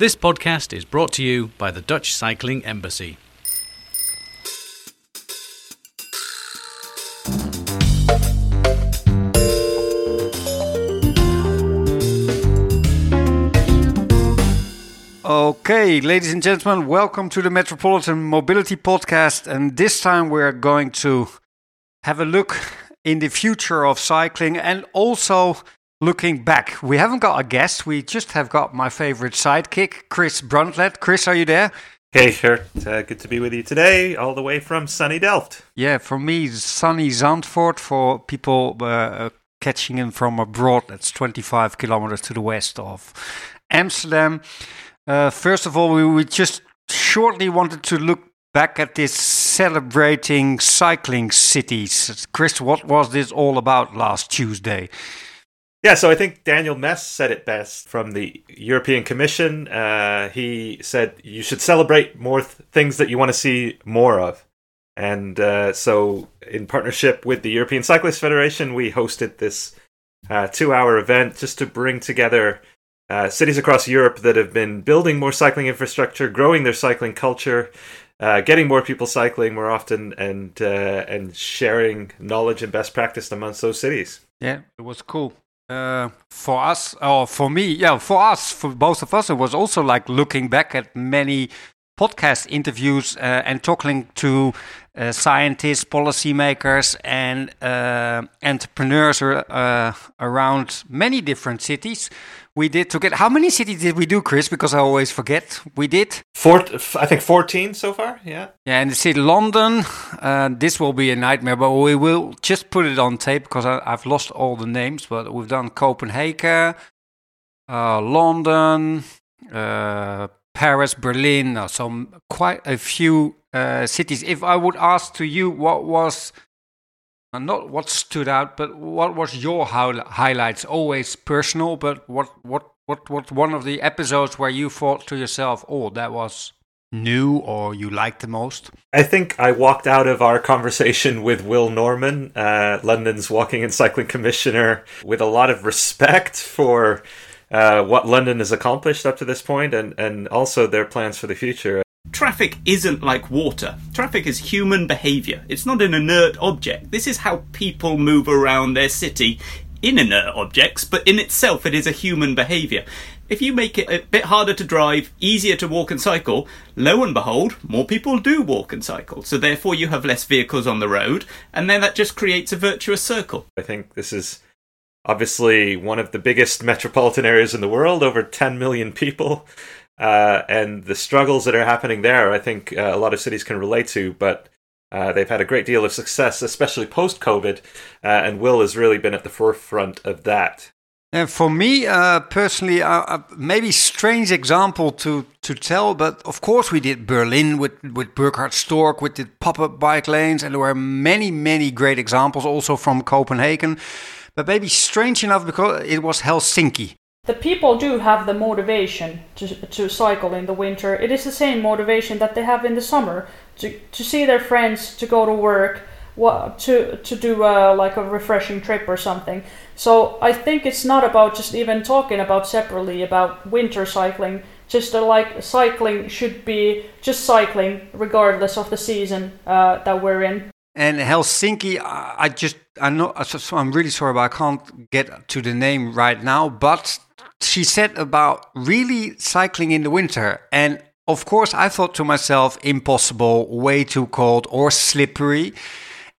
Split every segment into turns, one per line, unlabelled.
This podcast is brought to you by the Dutch Cycling Embassy.
Okay, ladies and gentlemen, welcome to the Metropolitan Mobility Podcast. And this time we're going to have a look in the future of cycling and also looking back. We haven't got a guest, we just have got my favorite sidekick, Chris Bruntlett. Chris, are you there?
Hey, sure. Uh, good to be with you today, all the way from sunny Delft.
Yeah, for me, sunny Zandvoort. For people uh, catching in from abroad, that's 25 kilometers to the west of Amsterdam. Uh, first of all, we, we just shortly wanted to look back at this celebrating cycling cities. Chris, what was this all about last Tuesday?
Yeah, so I think Daniel Mes said it best from the European Commission. Uh, he said you should celebrate more th- things that you want to see more of. And uh, so, in partnership with the European Cyclist Federation, we hosted this uh, two hour event just to bring together uh, cities across Europe that have been building more cycling infrastructure, growing their cycling culture, uh, getting more people cycling more often, and uh, and sharing knowledge and best practice amongst those cities.
Yeah, it was cool. Uh, for us, or for me, yeah, for us, for both of us, it was also like looking back at many podcast interviews uh, and talking to uh, scientists, policymakers, and uh, entrepreneurs uh, around many different cities. We did to get how many cities did we do, Chris? Because I always forget. We did
four. I think fourteen so far. Yeah.
Yeah, and the city London. Uh, this will be a nightmare, but we will just put it on tape because I, have lost all the names. But we've done Copenhagen, uh, London, uh, Paris, Berlin. Uh, so quite a few uh, cities. If I would ask to you, what was and not what stood out, but what was your highlights? Always personal, but what what what what one of the episodes where you thought to yourself, "Oh, that was new," or you liked the most?
I think I walked out of our conversation with Will Norman, uh, London's Walking and Cycling Commissioner, with a lot of respect for. Uh, what London has accomplished up to this point, and, and also their plans for the future.
Traffic isn't like water. Traffic is human behaviour. It's not an inert object. This is how people move around their city in inert objects, but in itself it is a human behaviour. If you make it a bit harder to drive, easier to walk and cycle, lo and behold, more people do walk and cycle. So therefore you have less vehicles on the road, and then that just creates a virtuous circle.
I think this is obviously one of the biggest metropolitan areas in the world, over 10 million people uh, and the struggles that are happening there, I think uh, a lot of cities can relate to. But uh, they've had a great deal of success, especially post COVID, uh, and Will has really been at the forefront of that.
And for me uh, personally, maybe strange example to, to tell, but of course we did Berlin with with Burkhard Stork, with the pop up bike lanes, and there were many many great examples also from Copenhagen. But maybe strange enough because it was Helsinki
the people do have the motivation to, to cycle in the winter. It is the same motivation that they have in the summer to, to see their friends, to go to work, what, to, to do a, like a refreshing trip or something. So I think it's not about just even talking about separately about winter cycling. Just uh, like cycling should be just cycling regardless of the season uh, that we're in.
And Helsinki, I just I know. I'm really sorry, but I can't get to the name right now. But she said about really cycling in the winter. And of course, I thought to myself, impossible, way too cold or slippery.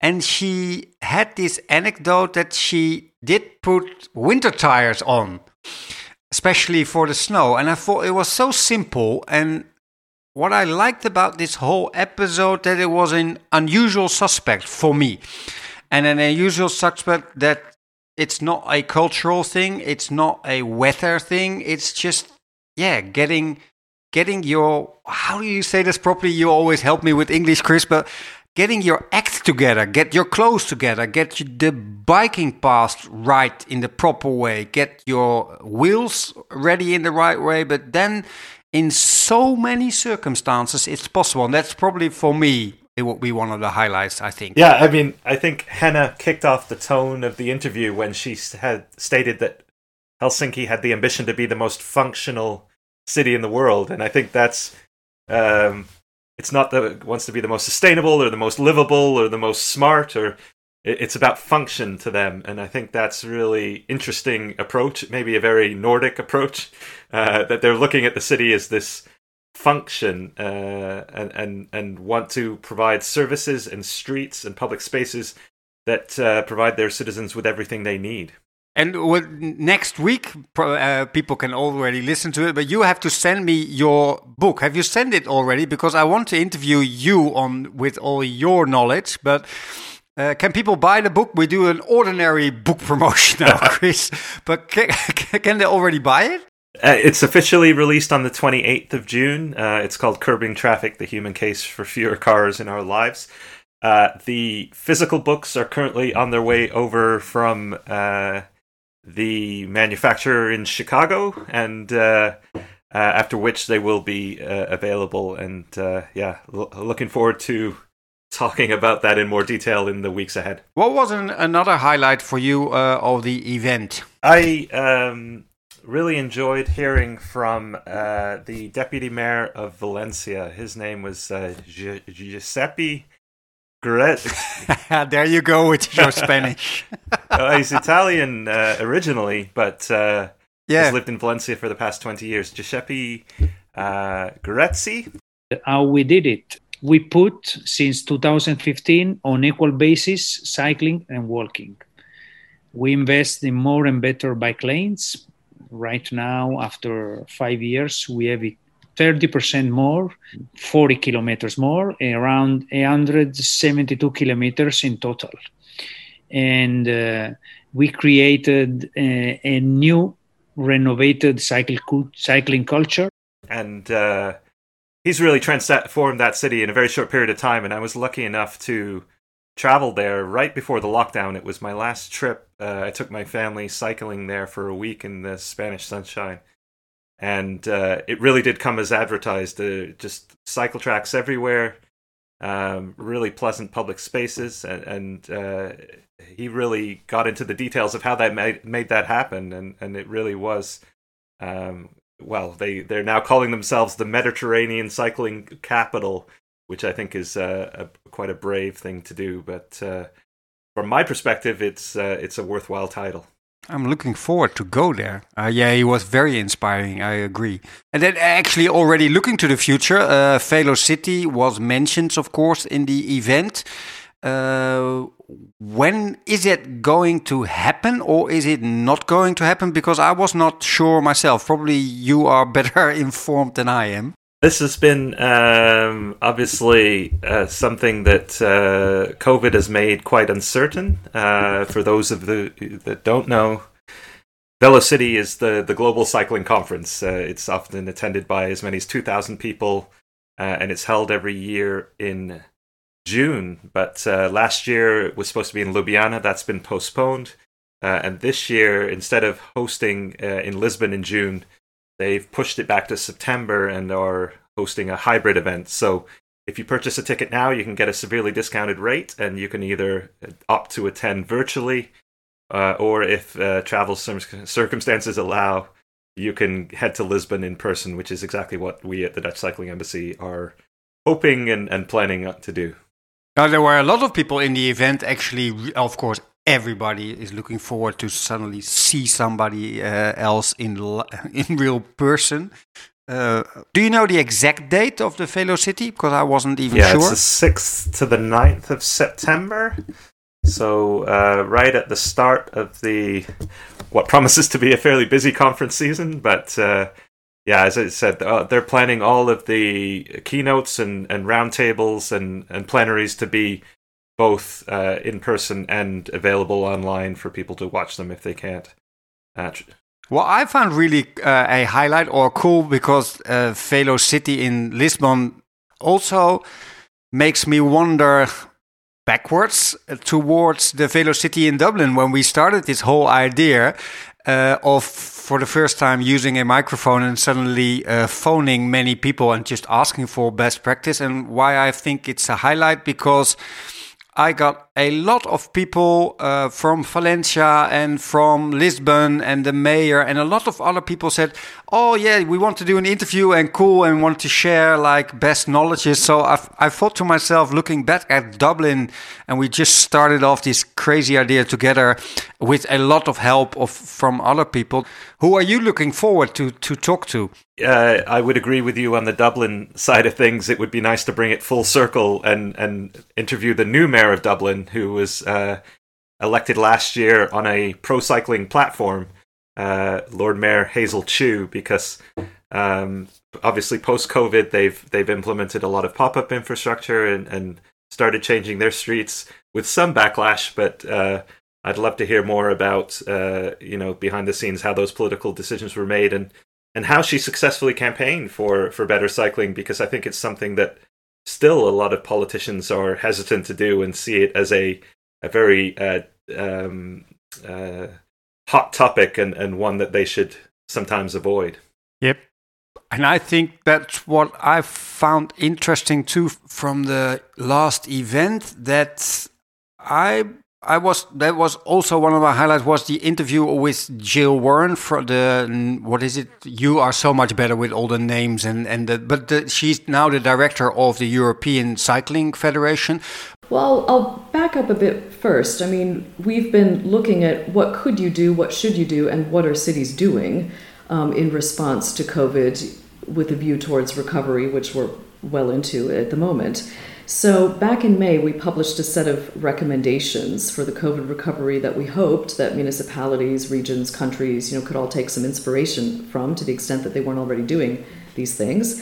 And she had this anecdote that she did put winter tires on, especially for the snow. And I thought it was so simple. And what I liked about this whole episode that it was an unusual suspect for me. And an unusual suspect that it's not a cultural thing it's not a weather thing it's just yeah getting getting your how do you say this properly? You always help me with english chris but getting your act together get your clothes together get the biking path right in the proper way get your wheels ready in the right way but then in so many circumstances it's possible. And that's probably for me it will be one of the highlights, I think.
Yeah, I mean, I think Henna kicked off the tone of the interview when she had stated that Helsinki had the ambition to be the most functional city in the world, and I think that's um, it's not that it wants to be the most sustainable or the most livable or the most smart or it's about function to them and i think that's really interesting approach maybe a very nordic approach uh, that they're looking at the city as this function uh, and, and and want to provide services and streets and public spaces that uh, provide their citizens with everything they need
and what, next week, uh, people can already listen to it. But you have to send me your book. Have you sent it already? Because I want to interview you on with all your knowledge. But uh, can people buy the book? We do an ordinary book promotion now, Chris. but can, can, they already buy it?
Uh, it's officially released on the 28th of June. Uh, it's called Curbing Traffic: The Human Case for Fewer Cars in Our Lives. Uh, the physical books are currently on their way over from uh, the manufacturer in Chicago, and uh, uh, after which they will be uh, available. And uh, yeah, l- looking forward to talking about that in more detail in the weeks ahead.
What was an, another highlight for you uh, of the event?
I um, really enjoyed hearing from uh, the deputy mayor of Valencia. His name was Giuseppe Garet
there you go with your Spanish.
uh, he's Italian uh, originally, but uh, yeah. has lived in Valencia for the past 20 years. Giuseppe uh, Grezzi.
How we did it. We put since 2015 on equal basis cycling and walking. We invest in more and better bike lanes. Right now, after five years, we have 30% more, 40 kilometers more, around 172 kilometers in total. And uh, we created a, a, new, renovated cycle, cycling culture.
And uh, he's really transformed that city in a very short period of time. And I was lucky enough to travel there right before the lockdown. It was my last trip. Uh, I took my family cycling there for a week in the Spanish sunshine and uh, it really did come as advertised. Uh, just cycle tracks everywhere, um, really pleasant public spaces, and, and uh, he really got into the details of how that made, made that happen, and, and it really was. Um, well, they they're now calling themselves the Mediterranean cycling capital, which I think is uh, a, quite a brave thing to do. But uh, from my perspective, it's uh, it's a worthwhile title.
I'm looking forward to go there. Uh, yeah, he was very inspiring. I agree. And then actually already looking to the future, uh, City was mentioned, of course, in the event. Uh, when is it going to happen or is it not going to happen? Because I was not sure myself. Probably you are better informed than I am.
This has been um, obviously uh, something that uh, COVID has made quite uncertain. Uh, for those of the that don't know, Velo-city is the, the global cycling conference. Uh, it's often attended by as many as 2,000 people, uh, and it's held every year in June. But uh, last year it was supposed to be in Ljubljana. That's been postponed. and this year, instead of hosting in Lisbon in June, they've pushed it back to September and are hosting a hybrid event. So if you purchase a ticket now, you can get a severely discounted rate, and you can either opt to attend virtually, uh, or if uh, travel circumstances allow, you can head to Lisbon in person, which is exactly what we at the Dutch Cycling Embassy are hoping and, and planning to do.
Now, there were a lot of people in the event, actually, of course, everybody is looking forward to suddenly see somebody uh, else in in real person. Uh, do you know the exact date of the Velo-city? Because I wasn't even
yeah,
sure.
Yeah, it's the sixth to the 9th of September. So uh, right at the start of the what promises to be a fairly busy conference season, but uh, yeah, as I said, uh, they're planning all of the keynotes and, and roundtables and, and plenaries to be both uh, in person and available online for people to watch them if they can't. Uh,
well, I found really uh, a highlight or cool because uh, Velo City in Lisbon also makes me wonder backwards towards the Velo City in Dublin when we started this whole idea uh, of for the first time using a microphone and suddenly uh, phoning many people and just asking for best practice and why I think it's a highlight because I got a lot of people uh, from Valencia and from Lisbon and the mayor and a lot of other people said, "Oh yeah, we want to do an interview and cool and want to share like best knowledges." So I, I thought to myself, looking back at Dublin, and we just started off this crazy idea together with a lot of help of from other people. Who are you looking forward to to talk to?
Uh, I would agree with you on the Dublin side of things. It would be nice to bring it full circle and and interview the new mayor of Dublin, who was uh, elected last year on a pro cycling platform, uh, Lord Mayor Hazel Chu, because um, obviously post COVID they've they've implemented a lot of pop up infrastructure and, and started changing their streets with some backlash, but. Uh, I'd love to hear more about, uh, you know, behind the scenes how those political decisions were made and and how she successfully campaigned for for better cycling because I think it's something that still a lot of politicians are hesitant to do and see it as a a very uh, um, uh, hot topic and, and one that they should sometimes avoid.
Yep. And I think that's what I found interesting too from the last event that I I was that was also one of my highlights was the interview with Jill Warren for the what is it? You are so much better with all the names and and the, but the, she's now the director of the European Cycling Federation.
Well, I'll back up a bit first. I mean, we've been looking at what could you do, what should you do, and what are cities doing um, in response to COVID with a view towards recovery, which we're well into at the moment. So, back in May, we published a set of recommendations for the COVID recovery that we hoped that municipalities, regions, countries, you know, could all take some inspiration from to the extent that they weren't already doing these things.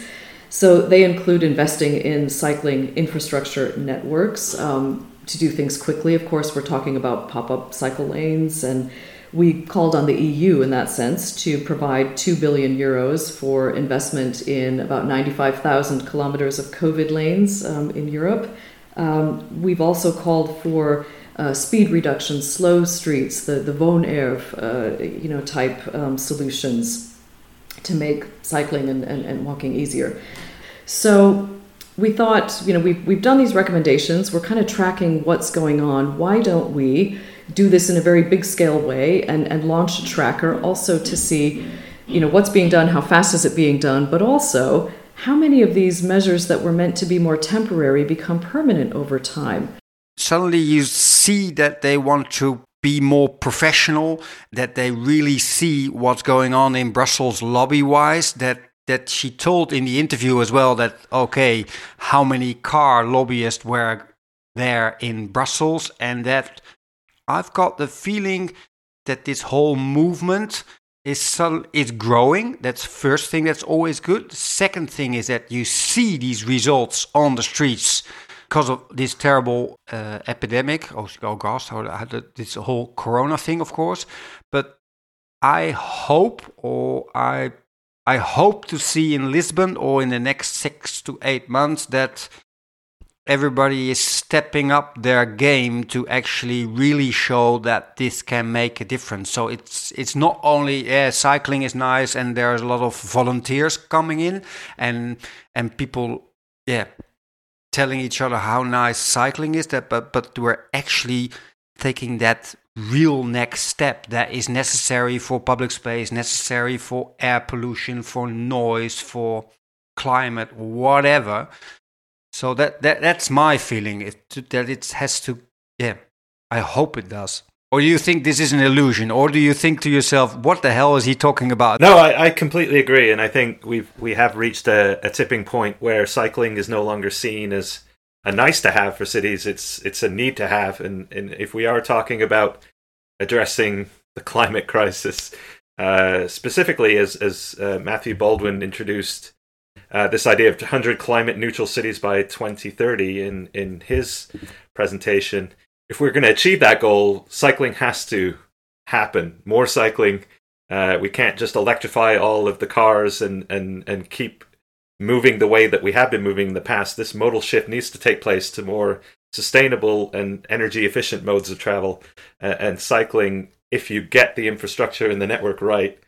So, they include investing in cycling infrastructure networks um, to do things quickly. Of course, we're talking about pop up cycle lanes and we called on the EU in that sense to provide 2 billion euros for investment in about 95,000 kilometers of COVID lanes um, in Europe. Um, we've also called for uh, speed reduction, slow streets, the, the Woonerf, uh, you know, type um, solutions to make cycling and, and, and walking easier. So we thought, you know, we've, we've done these recommendations. We're kind of tracking what's going on. Why don't we do this in a very big scale way and, and launch a tracker also to see you know what's being done how fast is it being done but also how many of these measures that were meant to be more temporary become permanent over time.
Suddenly you see that they want to be more professional that they really see what's going on in brussels lobby wise that that she told in the interview as well that okay how many car lobbyists were there in brussels and that I've got the feeling that this whole movement is is growing. That's first thing. That's always good. The Second thing is that you see these results on the streets because of this terrible uh, epidemic. Oh, oh gosh, this whole Corona thing, of course. But I hope, or I, I hope to see in Lisbon or in the next six to eight months that everybody is stepping up their game to actually really show that this can make a difference. So it's it's not only yeah, cycling is nice and there's a lot of volunteers coming in and and people yeah telling each other how nice cycling is that but but we're actually taking that real next step that is necessary for public space necessary for air pollution for noise for climate whatever so that, that that's my feeling. It, that it has to. Yeah, I hope it does. Or do you think this is an illusion? Or do you think to yourself, what the hell is he talking about?
No, I, I completely agree, and I think we've we have reached a, a, tipping point where cycling is no longer seen as a nice to have for cities. It's it's a need to have, and, and if we are talking about addressing the climate crisis, uh, specifically as as uh, Matthew Baldwin introduced uh, this idea of 100 climate neutral cities by 2030 in, in his presentation. If we're going to achieve that goal, cycling has to happen. More cycling. Uh, we can't just electrify all of the cars and, and, and keep moving the way that we have been moving in the past. This modal shift needs to take place to more sustainable and energy efficient modes of travel. Uh, and cycling, if you get the infrastructure and the network right,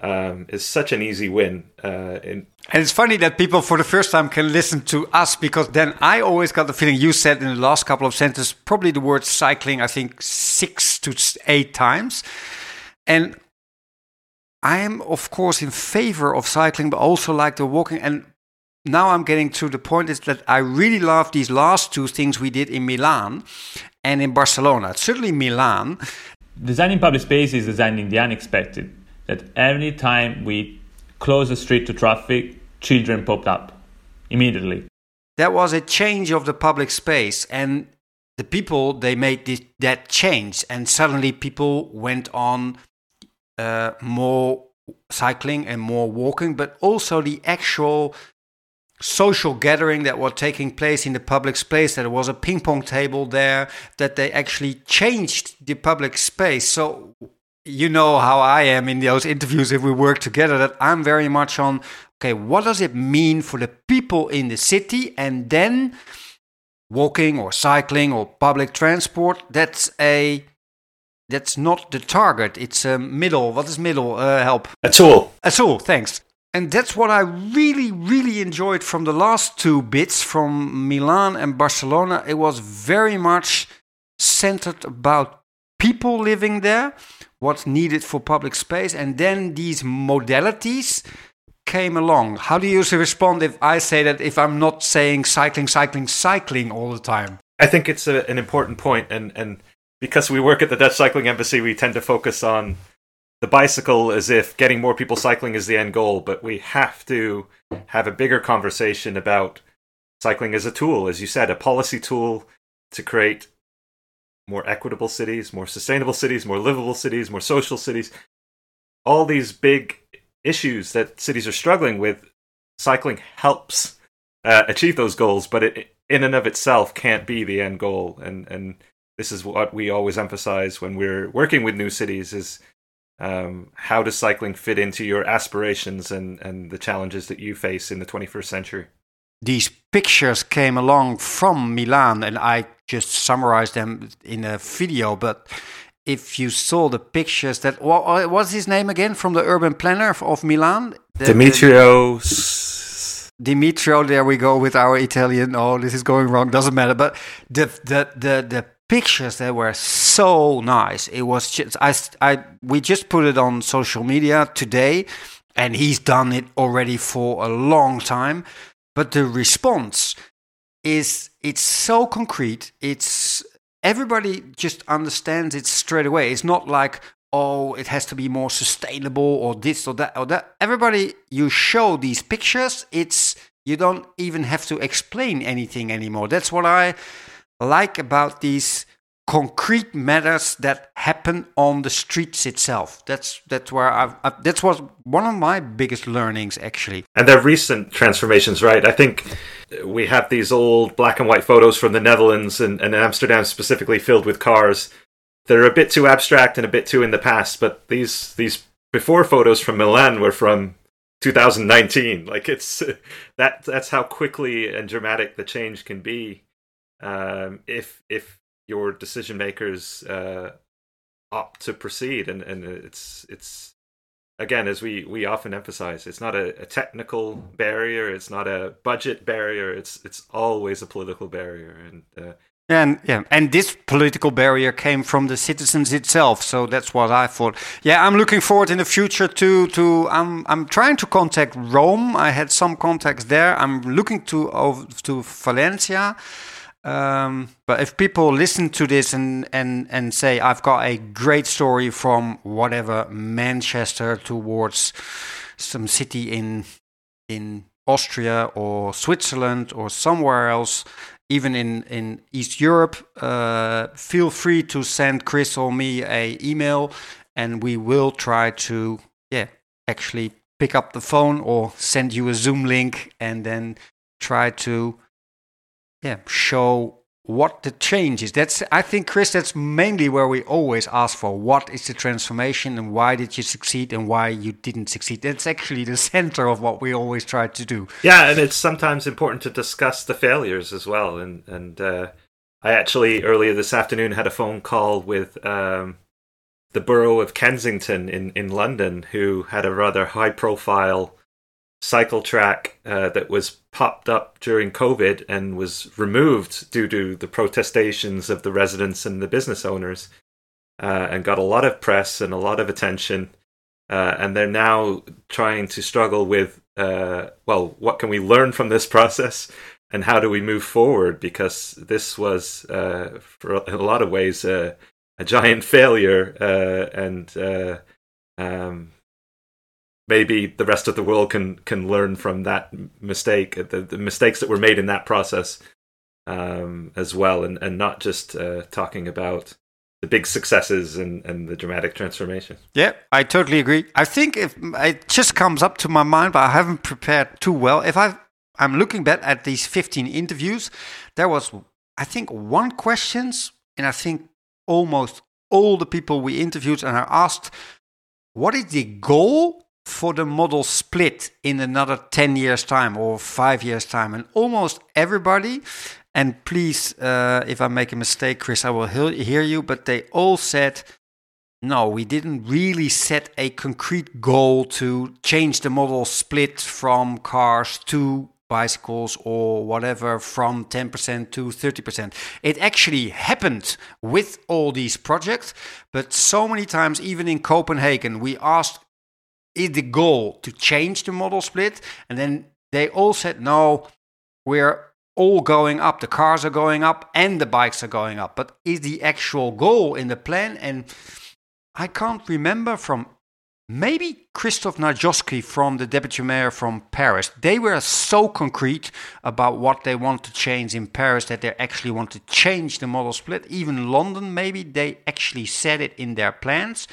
um, is such an easy win. Uh, in,
And it's funny that people for the first time can listen to us because then I always got the feeling you said in the last couple of sentences probably the word cycling, I think six to eight times. And I am, of course, in favor of cycling, but also like the walking. And now I'm getting to the point is that I really love these last two things we did in Milan and in Barcelona. Certainly Milan.
Designing public space is designing the unexpected. That every time we close the street to traffic, children popped up immediately.
that was a change of the public space and the people they made this, that change and suddenly people went on uh, more cycling and more walking but also the actual social gathering that was taking place in the public space that there was a ping pong table there that they actually changed the public space so you know how I am in those interviews if we work together that I'm very much on okay what does it mean for the people in the city and then walking or cycling or public transport that's a that's not the target it's a middle what is middle uh, help
a tool.
a tool, thanks. And that's what I really, really enjoyed from the last two bits from Milan and Barcelona. It was very much centered about people living there, what's needed for public space, and then these modalities came along. How do you respond if I say that if I'm not saying cycling, cycling, cycling all the time?
I think it's a, an important point, and and because we work at the Dutch Cycling Embassy, we tend to focus on the bicycle as if getting more people cycling is the end goal, but we have to have a bigger conversation about cycling as a tool, as you said, a policy tool to create more equitable cities, more sustainable cities, more livable cities, more social cities. All these big issues that cities are struggling with, cycling helps uh, achieve those goals, but it in and of itself can't be the end goal. And and this is what we always emphasize when we're working with new cities is um, how does cycling fit into your aspirations and, and the challenges that you face in the 21st century?
These pictures came along from Milan, and I just summarized them in a video. But if you saw the pictures, that what uh, what's his name again from the urban planner of, of Milan? The-
Demetrio.
The- Dimitrio. There we go with our Italian. Oh, this is going wrong. Doesn't matter. But the the the the pictures that were so nice. It was just I I we just put it on social media today, and he's done it already for a long time but the response is it's so concrete it's everybody just understands it straight away. It's not like oh it has to be more sustainable or this or that or that. Everybody you show these pictures it's you don't even have to explain anything anymore. That's what i like about these concrete matters that happen on the streets itself that's that's where i've, i that's was one of my biggest learnings actually
and they're recent transformations, right? I think we have these old black and white photos from the Netherlands and, and Amsterdam specifically filled with cars. They're a bit too abstract and a bit too in the past, but these these before photos from Milan were from 2019. Like it's that that's how quickly and dramatic the change can be um, if if your decision makers uh, opt to proceed, and and it's it's again as we we often emphasize, it's not a, a technical barrier, it's not a budget barrier, it's it's always a political barrier, and uh,
And yeah, and this political barrier came from the citizens itself. So that's what I thought. Yeah, I'm looking forward in the future to to. I'm I'm trying to contact Rome. I had some contacts there. I'm looking to over to Valencia. Um, but if people listen to this and, and, and say, I've got a great story from whatever Manchester towards some city in in Austria or Switzerland or somewhere else, even in, in East Europe, uh, feel free to send Chris or me a email, and we will try to yeah actually pick up the phone or send you a Zoom link, and then try to yeah. Show what the change is. That's i think chris that's mainly where we always ask for what is the transformation and why did you succeed and why you didn't succeed. That's actually the center of what we always try to do.
Yeah, and it's sometimes important to discuss the failures as well. And and uh, I actually earlier this afternoon had a phone call with um, the borough of Kensington in, in London, who had a rather high profile cycle track uh, that was popped up during COVID and was removed due to the protestations of the residents and the business owners, uh, and got a lot of press and a lot of attention. Uh, and they're now trying to struggle with, uh, well, what can we learn from this process? And how do we move forward? Because this was, uh, for a lot of ways, a giant failure, uh, and um, maybe the rest of the world can can learn from that mistake, the, the mistakes that were made in that process um, as well, and and not just uh, talking about the big successes and, and the dramatic transformation.
Yeah, I totally agree. I think if it just comes up to my mind, but I haven't prepared too well. If I I'm looking back at these 15 interviews, there was I think one questions, and I think almost all the people we interviewed and I asked, what is the goal for the modal split in another 10 years time or 5 years time and almost everybody and please uh, if i make a mistake chris i will hear you but they all said no we didn't really set a concrete goal to change the modal split from cars to bicycles or whatever from 10% to 30%. It actually happened with all these projects, but so many times, even in Copenhagen, we asked is the goal to change the modal split? And then they all said, no, we're all going up. The cars are going up and the bikes are going up. But is the actual goal in the plan? And I can't remember from maybe Christophe Najdovski from the deputy mayor from Paris. They were so concrete about what they want to change in Paris that they actually want to change the modal split. Even London, maybe they actually said it in their plans.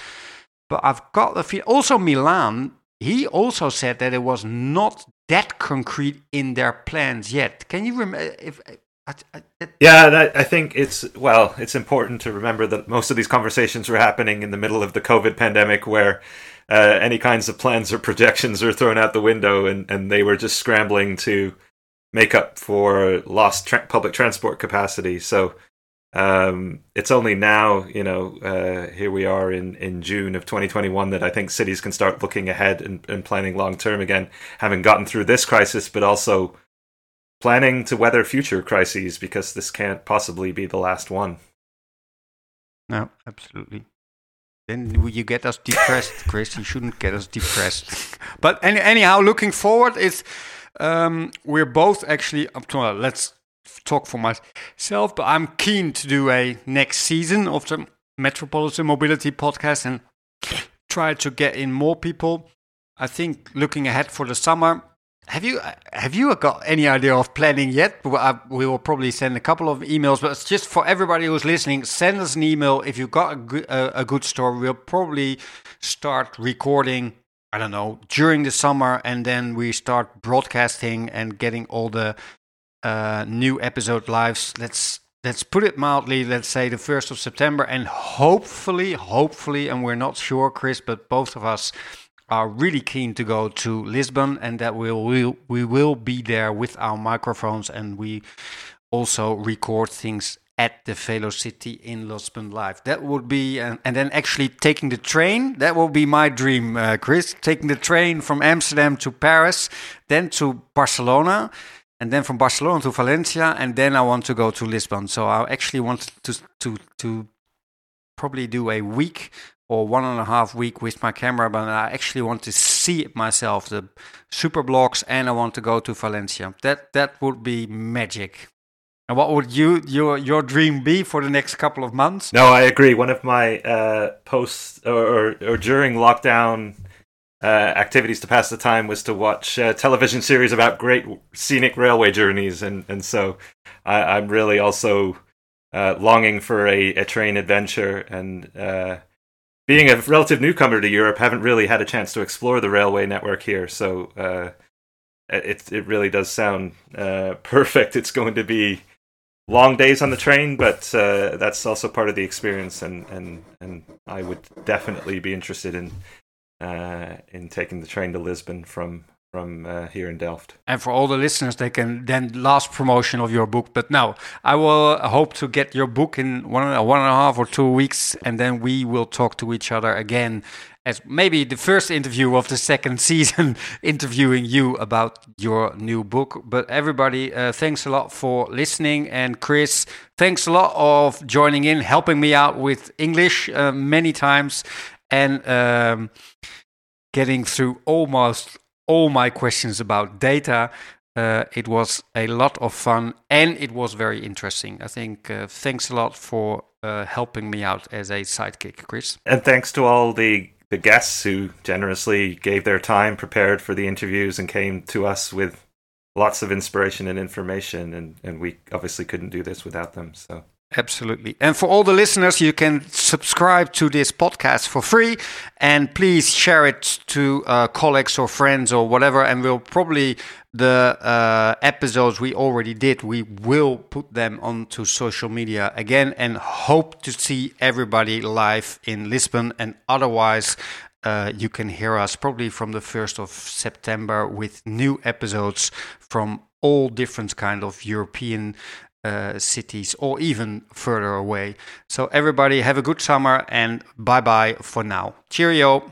But I've got the feel. Also, Milan, he also said that it was not that concrete in their plans yet. Can you remember? If I,
I, yeah, I think it's well, it's important to remember that most of these conversations were happening in the middle of the COVID pandemic, where uh, any kinds of plans or projections are thrown out the window, and, and they were just scrambling to make up for lost tra- public transport capacity. So um, it's only now, you know, uh, here we are in, in June of 2021 that I think cities can start looking ahead and, and planning long term again, having gotten through this crisis, but also planning to weather future crises because this can't possibly be the last one.
No, absolutely. Then you get us depressed, Chris. You shouldn't get us depressed. but any, anyhow, looking forward, it's um, we're both actually up to. Uh, let's talk for myself, but I'm keen to do a next season of the Metropolitan Mobility podcast and try to get in more people. I think looking ahead for the summer, have you have you got any idea of planning yet? We will probably send a couple of emails, but it's just for everybody who's listening. Send us an email if you've got a good, a, a good story. We'll probably start recording. I don't know during the summer, and then we start broadcasting and getting all the uh, new episode lives. Let's let's put it mildly. Let's say the first of September, and hopefully, hopefully, and we're not sure, Chris, but both of us are really keen to go to Lisbon, and that we'll, we'll we will be there with our microphones, and we also record things at the Velo-city in Lisbon live. That would be, and, and then actually taking the train. That will be my dream, uh, Chris. Taking the train from Amsterdam to Paris, then to Barcelona and then from Barcelona to Valencia, and then I want to go to Lisbon. So I actually want to to to probably do a week or one and a half week with my camera, but I actually want to see it myself, the super blocks, and I want to go to Valencia. That that would be magic. And what would you your your dream be for the next couple of months?
No, I agree. One of my uh, posts or, or, or during lockdown uh, activities to pass the time was to watch a television series about great scenic railway journeys, and and so I, am really also uh, longing for a, a, train adventure. And uh, being a relative newcomer to Europe, haven't really had a chance to explore the railway network here. So uh, it it really does sound uh, perfect. It's going to be long days on the train, but uh, that's also part of the experience, and, and and I would definitely be interested in uh, in taking the train to Lisbon from from uh, here in Delft.
And for all the listeners, they can then last promotion of your book. But now I will hope to get your book in one one and a half or two weeks, and then we will talk to each other again as maybe the first interview of the second season, interviewing you about your new book. But everybody, uh, thanks a lot for listening. And Chris, thanks a lot of joining in, helping me out with English uh, many times, and um, getting through almost all my questions about data. Uh, it was a lot of fun and it was very interesting. I think uh, thanks a lot for uh, helping me out as a sidekick, Chris.
And thanks to all the the guests who generously gave their time, prepared for the interviews, and came to us with lots of inspiration and information. And, and we obviously couldn't do this without them. So.
Absolutely. And for all the listeners, you can subscribe to this podcast for free and please share it to uh, colleagues or friends or whatever. And we'll probably the uh, episodes we already did, we will put them onto social media again and hope to see everybody live in Lisbon. And otherwise, uh, you can hear us probably from the 1st of September with new episodes from all different kind of European uh, cities or even further away. So everybody have a good summer and bye bye for now. Cheerio.